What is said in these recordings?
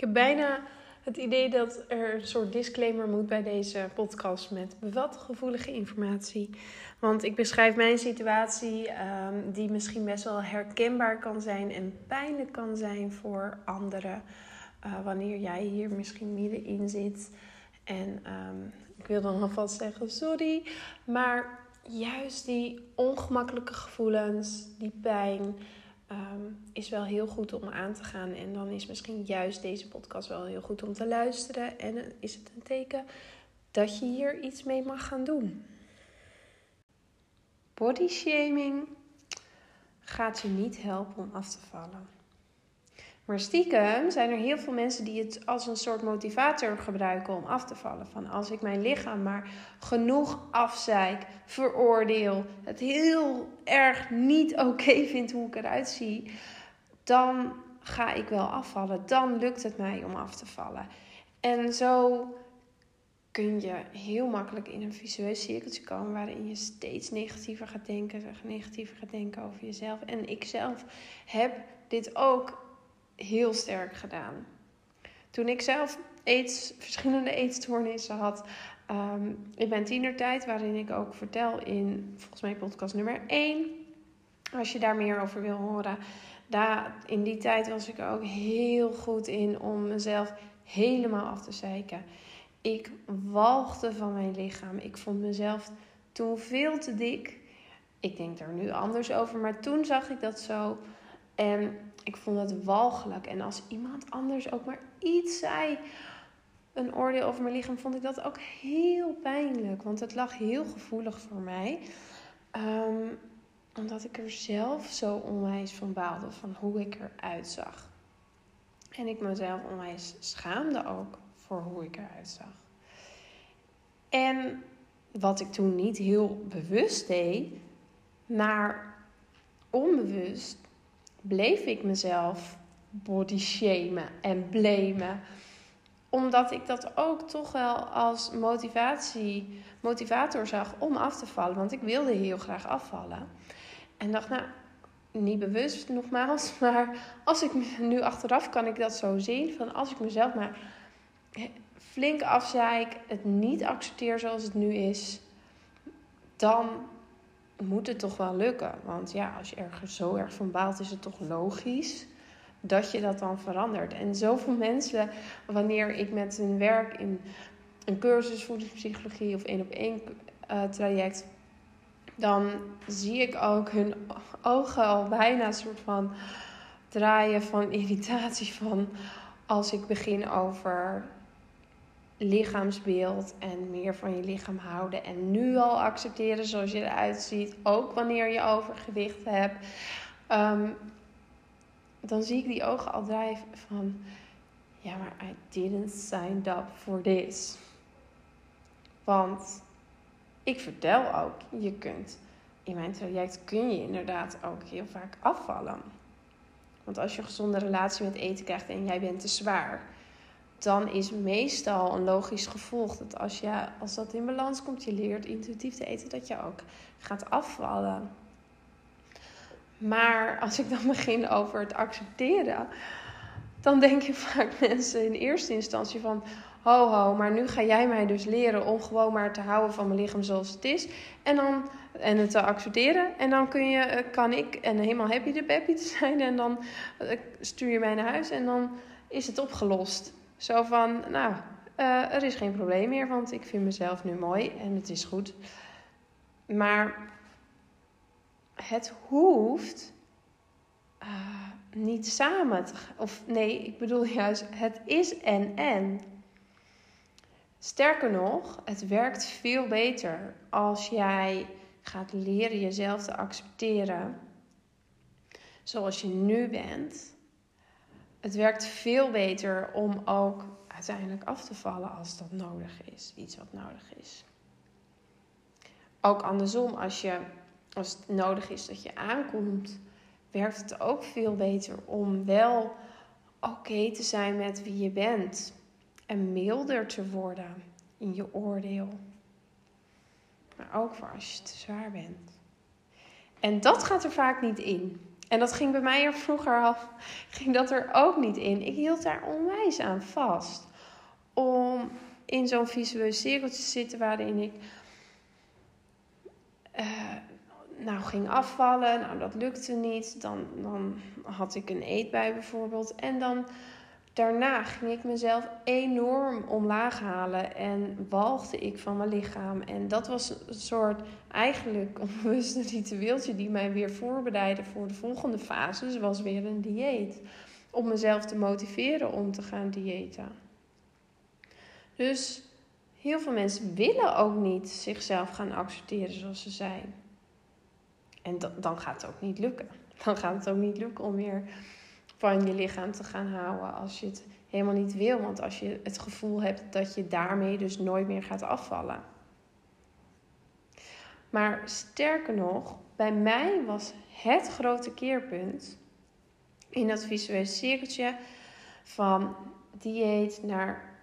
Ik heb bijna het idee dat er een soort disclaimer moet bij deze podcast met bevat gevoelige informatie. Want ik beschrijf mijn situatie um, die misschien best wel herkenbaar kan zijn en pijnlijk kan zijn voor anderen. Uh, wanneer jij hier misschien middenin zit. En um, ik wil dan alvast zeggen sorry. Maar juist die ongemakkelijke gevoelens, die pijn um, is wel heel goed om aan te gaan. En dan is misschien juist deze podcast wel heel goed om te luisteren. En is het een teken dat je hier iets mee mag gaan doen. Body shaming gaat je niet helpen om af te vallen. Maar stiekem zijn er heel veel mensen die het als een soort motivator gebruiken om af te vallen. Van als ik mijn lichaam maar genoeg afzeik, veroordeel, het heel erg niet oké vind hoe ik eruit zie, dan ga ik wel afvallen. Dan lukt het mij om af te vallen. En zo kun je heel makkelijk in een visueel cirkeltje komen waarin je steeds negatiever gaat denken, negatiever gaat denken over jezelf. En ik zelf heb dit ook heel sterk gedaan. Toen ik zelf verschillende eetstoornissen had um, in mijn tienertijd, waarin ik ook vertel in volgens mij podcast nummer 1, als je daar meer over wil horen. Daar, in die tijd was ik ook heel goed in om mezelf helemaal af te zeiken. Ik walgde van mijn lichaam. Ik vond mezelf toen veel te dik. Ik denk daar nu anders over, maar toen zag ik dat zo. En ik vond het walgelijk. En als iemand anders ook maar iets zei, een oordeel over mijn lichaam, vond ik dat ook heel pijnlijk. Want het lag heel gevoelig voor mij. Ehm, omdat ik er zelf zo onwijs van baalde, van hoe ik eruit zag. En ik mezelf onwijs schaamde ook voor hoe ik eruit zag. En wat ik toen niet heel bewust deed, maar onbewust bleef ik mezelf body shamen en blamen. Omdat ik dat ook toch wel als motivatie, motivator zag om af te vallen. Want ik wilde heel graag afvallen. En dacht, nou, niet bewust nogmaals, maar als ik nu achteraf kan ik dat zo zien. Van als ik mezelf maar flink afzeik, het niet accepteer zoals het nu is, dan moet het toch wel lukken. Want ja, als je ergens zo erg van baalt, is het toch logisch dat je dat dan verandert. En zoveel mensen, wanneer ik met hun werk in een cursus voedingspsychologie of één op één uh, traject, dan zie ik ook hun ogen al bijna een soort van draaien van irritatie van als ik begin over lichaamsbeeld en meer van je lichaam houden. En nu al accepteren zoals je eruit ziet. Ook wanneer je overgewicht hebt. Ehm, dan zie ik die ogen al drijven van... Ja, maar I didn't sign up for this. Want ik vertel ook, je kunt... In mijn traject kun je inderdaad ook heel vaak afvallen. Want als je een gezonde relatie met eten krijgt en jij bent te zwaar dan is meestal een logisch gevolg dat als, je, als dat in balans komt, je leert intuïtief te eten, dat je ook gaat afvallen. Maar als ik dan begin over het accepteren, dan denken vaak mensen in eerste instantie van, ho ho, maar nu ga jij mij dus leren om gewoon maar te houden van mijn lichaam zoals het is. En dan en het te accepteren. En dan kun je, eh, kan ik en helemaal happy de peppy te zijn. En dan eh, stuur je mij naar huis en dan is het opgelost. Zo van, nou, uh, er is geen probleem meer, want ik vind mezelf nu mooi en het is goed. Maar het hoeft uh, niet samen te gaan. Of nee, ik bedoel juist, het is en en. Sterker nog, het werkt veel beter als jij gaat leren jezelf te accepteren zoals je nu bent het werkt veel beter om ook uiteindelijk af te vallen als dat nodig is. Iets wat nodig is. Ook andersom, als, je, als het nodig is dat je aankomt, werkt het ook veel beter om wel oké te zijn met wie je bent. En milder te worden in je oordeel. Maar ook voor als je te zwaar bent. En dat gaat er vaak niet in. En dat ging bij mij er vroeger al, ging dat er ook niet in. Ik hield daar onwijs aan vast. Om in zo'n visueel cirkeltje te zitten waarin ik uh, nou ging afvallen. Nou, dat lukte niet. Dan, dan had ik een eetbui bijvoorbeeld. En dan daarna ging ik mezelf enorm omlaag halen en walgde ik van mijn lichaam. En dat was een soort eigenlijk onbewuste ritueeltje die mij weer voorbereidde voor de volgende fase. Dus was weer een dieet. Om mezelf te motiveren om te gaan diëten. Dus heel veel mensen willen ook niet zichzelf gaan accepteren zoals ze zijn. En dan gaat het ook niet lukken. Dan gaat het ook niet lukken om weer van je lichaam te gaan houden als je het helemaal niet wil. Want als je het gevoel hebt dat je daarmee dus nooit meer gaat afvallen. Maar sterker nog, bij mij was het grote keerpunt in dat visuele cirkeltje van dieet naar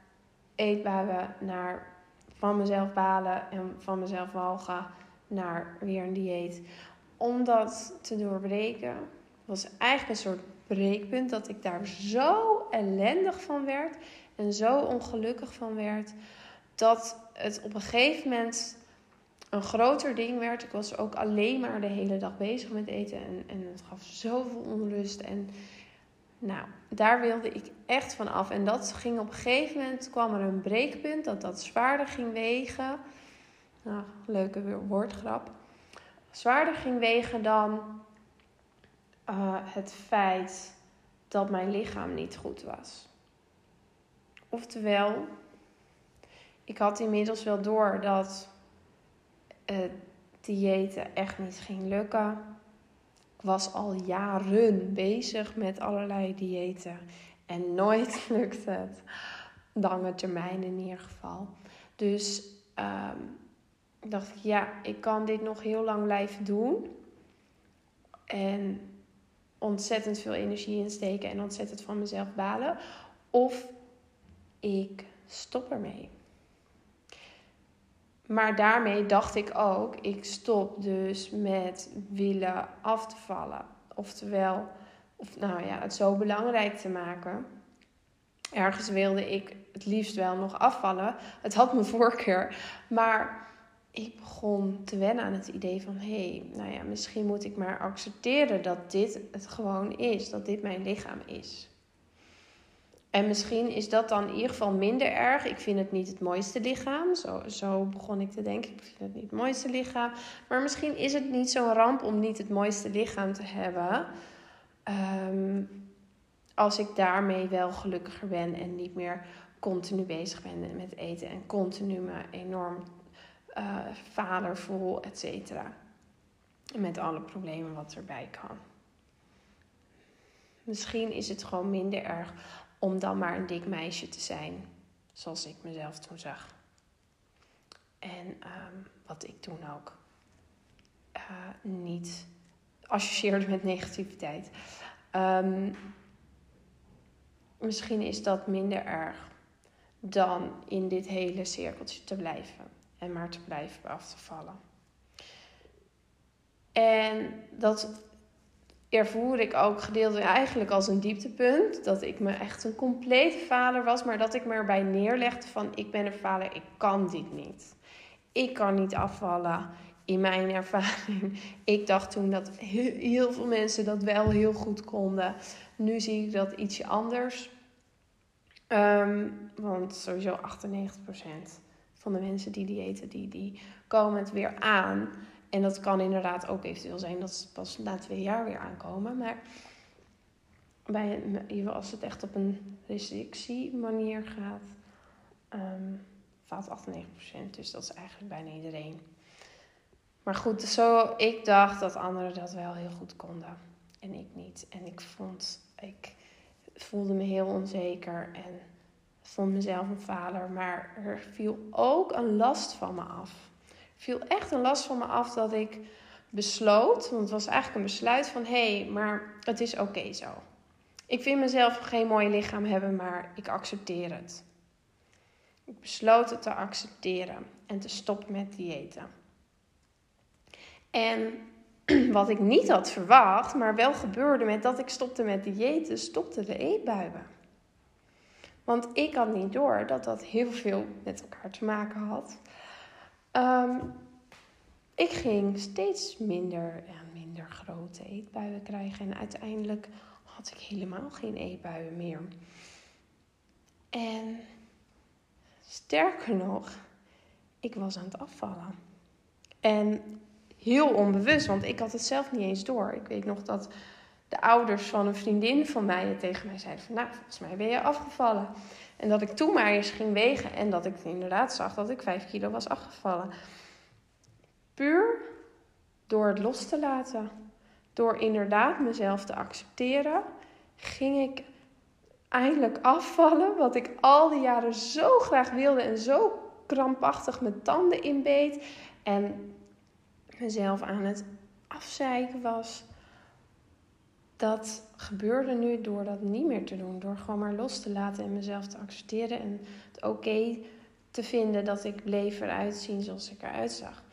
eetbuien, naar van mezelf balen en van mezelf walgen naar weer een dieet. Om dat te doorbreken was eigenlijk een soort breekpunt dat ik daar zo ellendig van werd en zo ongelukkig van werd dat het op een gegeven moment een groter ding werd. Ik was ook alleen maar de hele dag bezig met eten en, en het gaf zoveel onrust en nou, daar wilde ik echt van af. En dat ging op een gegeven moment, kwam er een breekpunt dat dat zwaarder ging wegen. Nou, leuke woordgrap. Zwaarder ging wegen dan uh, het feit dat mijn lichaam niet goed was. Oftewel, ik had inmiddels wel door dat het diëten echt niet ging lukken. Ik was al jaren bezig met allerlei diëten en nooit lukte het. Lange termijn in ieder geval. Dus um, dacht ik, ja, ik kan dit nog heel lang blijven doen. En ontzettend veel energie insteken en ontzettend van mezelf balen. Of ik stop ermee. Maar daarmee dacht ik ook, ik stop dus met willen af te vallen. Oftewel, of nou ja, het zo belangrijk te maken. Ergens wilde ik het liefst wel nog afvallen. Het had mijn voorkeur. Maar ik begon te wennen aan het idee van: hé, hey, nou ja, misschien moet ik maar accepteren dat dit het gewoon is, dat dit mijn lichaam is. En misschien is dat dan in ieder geval minder erg. Ik vind het niet het mooiste lichaam. Zo, zo begon ik te denken. Ik vind het niet het mooiste lichaam. Maar misschien is het niet zo'n ramp om niet het mooiste lichaam te hebben. Um, als ik daarmee wel gelukkiger ben en niet meer continu bezig ben met eten en continu me enorm uh, vader voel, et cetera. Met alle problemen wat erbij kan. Misschien is het gewoon minder erg om dan maar een dik meisje te zijn, zoals ik mezelf toen zag. En um, wat ik toen ook uh, niet associeerde met negativiteit. Um, misschien is dat minder erg dan in dit hele cirkeltje te blijven en maar te blijven af te vallen. En dat ervoer ik ook gedeeltelijk eigenlijk als een dieptepunt. Dat ik me echt een complete vader was, maar dat ik me erbij neerlegde van ik ben een vader, ik kan dit niet. Ik kan niet afvallen in mijn ervaring. Ik dacht toen dat heel veel mensen dat wel heel goed konden. Nu zie ik dat ietsje anders. Um, want sowieso 98% van de mensen die diëten, die, die komen het weer aan. En dat kan inderdaad ook eventueel zijn dat ze pas na twee jaar weer aankomen. Maar bij, als het echt op een restrictie manier gaat, um, faalt 98%. Dus dat is eigenlijk bijna iedereen. Maar goed, zo, ik dacht dat anderen dat wel heel goed konden. En ik niet. En ik vond, ik voelde me heel onzeker en vond mezelf een vader. Maar er viel ook een last van me af. Er viel echt een last van me af dat ik besloot, want het was eigenlijk een besluit van hé, hey, maar het is oké zo. Ik vind mezelf geen mooi lichaam hebben, maar ik accepteer het. Ik besloot het te accepteren en te stoppen met diëten. En wat ik niet had verwacht, maar wel gebeurde met dat ik stopte met diëten, stopte de eetbuien. Want ik had niet door dat dat heel veel met elkaar te maken had. Ehm, ik ging steeds minder en minder grote eetbuien krijgen. En uiteindelijk had ik helemaal geen eetbuien meer. En sterker nog, ik was aan het afvallen. En heel onbewust, want ik had het zelf niet eens door. Ik weet nog dat de ouders van een vriendin van mij tegen mij zeiden nou, volgens mij ben je afgevallen. En dat ik toen maar eens ging wegen en dat ik inderdaad zag dat ik 5 kilo was afgevallen. Puur door het los te laten. Door inderdaad mezelf te accepteren, ging ik eindelijk afvallen. Wat ik al die jaren zo graag wilde en zo krampachtig mijn tanden inbeet. En mezelf aan het afzeiken was. Dat gebeurde nu door dat niet meer te doen. Door gewoon maar los te laten en mezelf te accepteren. En het oké te vinden dat ik bleef eruit zien zoals ik eruit zag.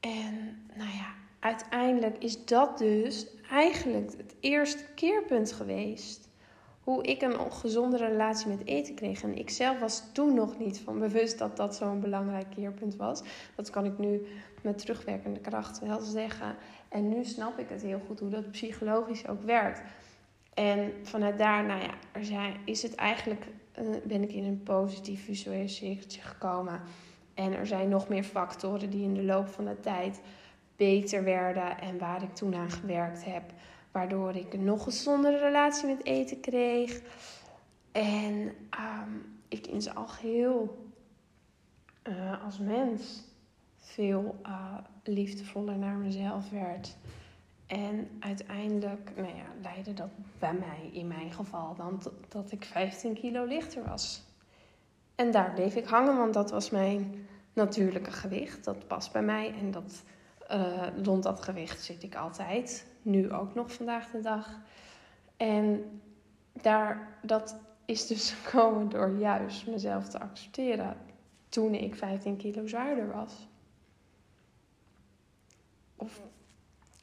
En nou ja, uiteindelijk is dat dus eigenlijk het eerste keerpunt geweest. Hoe ik een ongezonde relatie met eten kreeg. En ik zelf was toen nog niet van bewust dat dat zo'n belangrijk keerpunt was. Dat kan ik nu met terugwerkende kracht wel zeggen. En nu snap ik het heel goed hoe dat psychologisch ook werkt. En vanuit daar, nou ja, er zijn, is het eigenlijk, uh, ben ik in een positief visueel cirkeltje gekomen. En er zijn nog meer factoren die in de loop van de tijd beter werden en waar ik toen aan gewerkt heb. Waardoor ik een nog gezondere relatie met eten kreeg. En um, ik in zijn algeheel uh, als mens veel uh, liefdevoller naar mezelf werd. En uiteindelijk nou ja, leidde dat bij mij, in mijn geval, dan dat ik 15 kilo lichter was. En daar bleef ik hangen, want dat was mijn natuurlijke gewicht. Dat past bij mij en dat, uh, rond dat gewicht zit ik altijd. Nu ook nog vandaag de dag. En daar, dat is dus gekomen door juist mezelf te accepteren toen ik 15 kilo zwaarder was. Of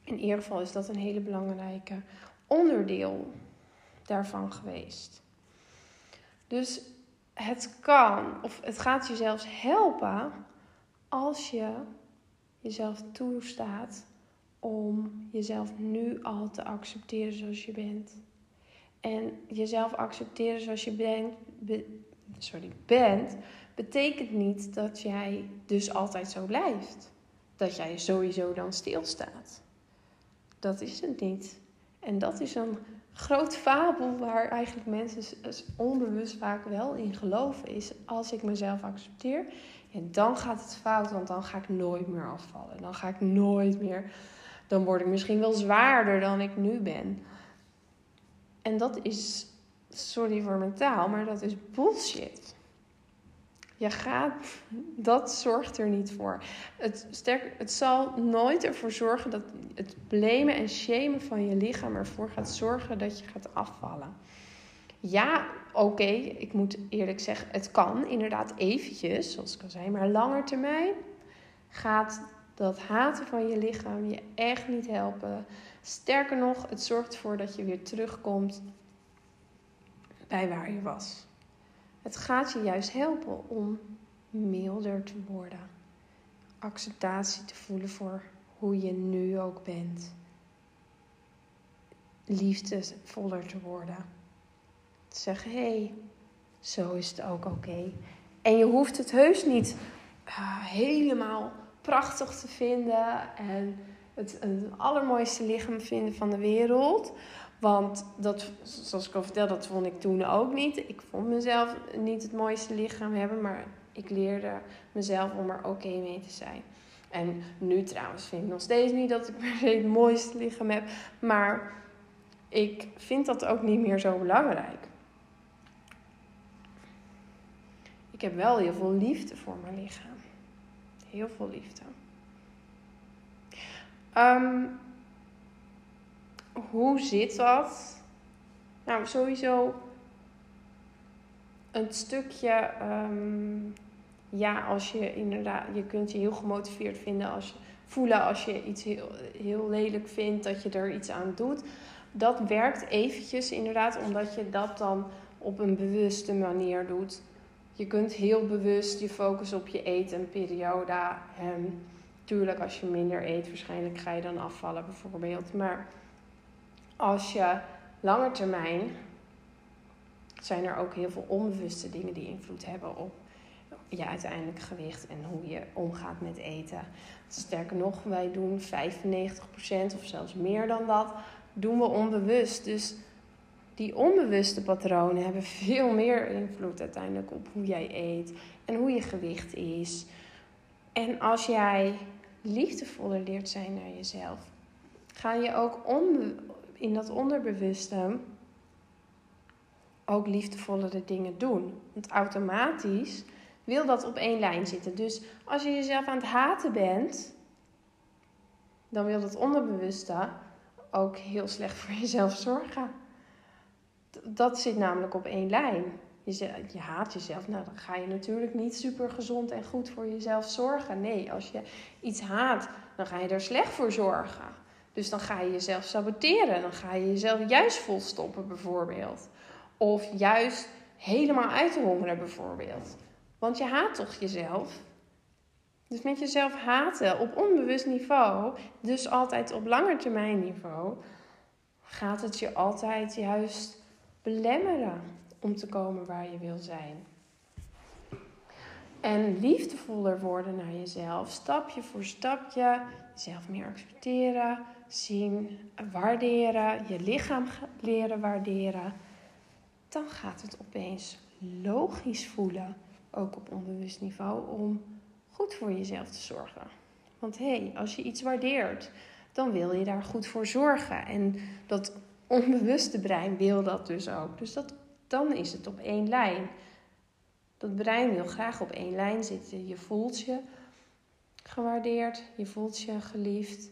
in ieder geval is dat een hele belangrijke onderdeel daarvan geweest. Dus het kan, of het gaat je zelfs helpen als je jezelf toestaat om jezelf nu al te accepteren zoals je bent. En jezelf accepteren zoals je bent, sorry, bent, betekent niet dat jij dus altijd zo blijft. Dat jij sowieso dan stilstaat. Dat is het niet. En dat is een groot fabel waar eigenlijk mensen onbewust vaak wel in geloven. Is als ik mezelf accepteer, en dan gaat het fout, want dan ga ik nooit meer afvallen. Dan ga ik nooit meer. Dan word ik misschien wel zwaarder dan ik nu ben. En dat is, sorry voor mijn taal, maar dat is bullshit. Je gaat, dat zorgt er niet voor. Het, sterk, het zal nooit ervoor zorgen dat het blamen en shamen van je lichaam ervoor gaat zorgen dat je gaat afvallen. Ja, oké, ik moet eerlijk zeggen, het kan inderdaad eventjes, zoals ik al zei, maar langer termijn gaat dat haten van je lichaam je echt niet helpen. Sterker nog, het zorgt ervoor dat je weer terugkomt bij waar je was. Het gaat je juist helpen om milder te worden. Acceptatie te voelen voor hoe je nu ook bent. Liefdevoller te worden. Te zeggen, hé, hey, zo is het ook oké. En je hoeft het heus niet uh, helemaal prachtig te vinden en het een allermooiste lichaam vinden van de wereld. Want dat, zoals ik al vertelde, dat vond ik toen ook niet. Ik vond mezelf niet het mooiste lichaam hebben, maar ik leerde mezelf om er oké mee te zijn. En nu trouwens vind ik nog steeds niet dat ik het mooiste lichaam heb, maar ik vind dat ook niet meer zo belangrijk. Ik heb wel heel veel liefde voor mijn lichaam. Heel veel liefde. Um, hoe zit dat? Nou, sowieso een stukje. Um, ja, als je inderdaad. Je kunt je heel gemotiveerd vinden als je voelen als je iets heel, heel lelijk vindt, dat je er iets aan doet. Dat werkt eventjes inderdaad, omdat je dat dan op een bewuste manier doet. Je kunt heel bewust je focus op je eten periode. En tuurlijk, als je minder eet, waarschijnlijk ga je dan afvallen bijvoorbeeld. Maar als je langer termijn zijn er ook heel veel onbewuste dingen die invloed hebben op je uiteindelijk gewicht en hoe je omgaat met eten. Sterker nog, wij doen 95% of zelfs meer dan dat, doen we onbewust. Dus die onbewuste patronen hebben veel meer invloed uiteindelijk op hoe jij eet en hoe je gewicht is. En als jij liefdevoller leert zijn naar jezelf, ga je ook in dat onderbewuste ook liefdevollere dingen doen. Want automatisch wil dat op één lijn zitten. Dus als je jezelf aan het haten bent, dan wil dat onderbewuste ook heel slecht voor jezelf zorgen. Dat zit namelijk op één lijn. Je, je haat jezelf, nou dan ga je natuurlijk niet super gezond en goed voor jezelf zorgen. Nee, als je iets haat, dan ga je er slecht voor zorgen. Dus dan ga je jezelf saboteren. Dan ga je jezelf juist volstoppen, bijvoorbeeld. Of juist helemaal uithongeren, bijvoorbeeld. Want je haat toch jezelf? Dus met jezelf haten op onbewust niveau, dus altijd op langetermijn niveau, gaat het je altijd juist belemmeren om te komen waar je wil zijn. En liefdevoller worden naar jezelf, stapje voor stapje, jezelf meer accepteren, zien, waarderen, je lichaam leren waarderen, dan gaat het opeens logisch voelen, ook op onbewust niveau, om goed voor jezelf te zorgen. Want hé, hey, als je iets waardeert, dan wil je daar goed voor zorgen. En dat onbewuste brein wil dat dus ook. Dus dat, dan is het op één lijn. Dat brein wil graag op één lijn zitten. Je voelt je gewaardeerd, je voelt je geliefd.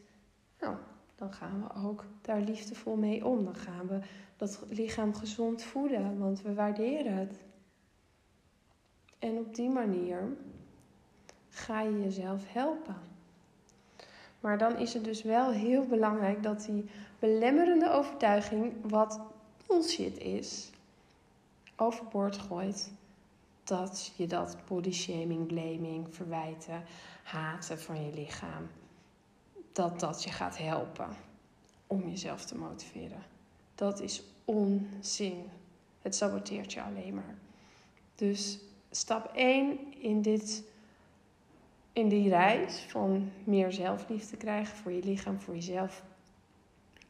Nou, dan gaan we ook daar liefdevol mee om. Dan gaan we dat lichaam gezond voeden, want we waarderen het. En op die manier ga je jezelf helpen. Maar dan is het dus wel heel belangrijk dat die belemmerende overtuiging, wat bullshit is, overboord gooit. Dat je dat body shaming, blaming, verwijten, haten van je lichaam, dat dat je gaat helpen om jezelf te motiveren. Dat is onzin. Het saboteert je alleen maar. Dus stap 1 in, dit, in die reis van meer zelfliefde krijgen voor je lichaam, voor jezelf,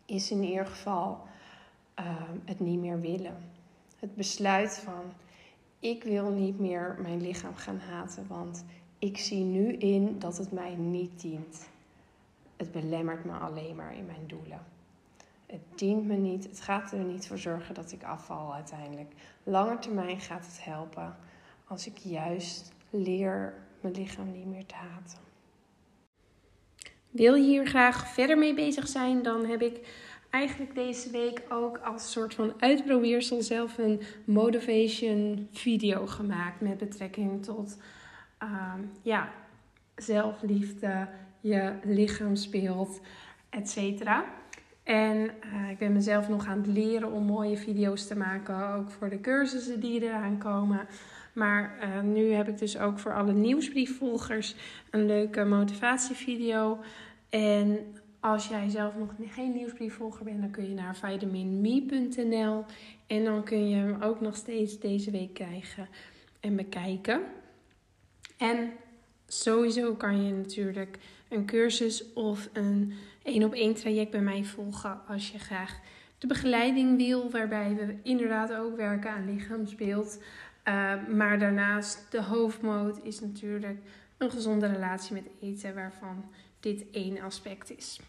is in ieder geval ehm, het niet meer willen. Het besluit van ik wil niet meer mijn lichaam gaan haten, want ik zie nu in dat het mij niet dient. Het belemmert me alleen maar in mijn doelen. Het dient me niet. Het gaat er niet voor zorgen dat ik afval uiteindelijk. Lange termijn gaat het helpen als ik juist leer mijn lichaam niet meer te haten. Wil je hier graag verder mee bezig zijn, dan heb ik eigenlijk deze week ook als soort van uitprobeersel zelf een motivation video gemaakt met betrekking tot uh, ja, zelfliefde, je lichaamsbeeld, etc. En uh, ik ben mezelf nog aan het leren om mooie video's te maken, ook voor de cursussen die eraan komen. Maar uh, nu heb ik dus ook voor alle nieuwsbriefvolgers een leuke motivatievideo. En als jij zelf nog geen nieuwsbriefvolger bent, dan kun je naar vitaminme.nl en dan kun je hem ook nog steeds deze week krijgen en bekijken. En sowieso kan je natuurlijk een cursus of een één op één traject bij mij volgen als je graag de begeleiding wil, waarbij we inderdaad ook werken aan lichaamsbeeld. Uh, maar daarnaast, de hoofdmoot is natuurlijk een gezonde relatie met eten, waarvan dit één aspect is.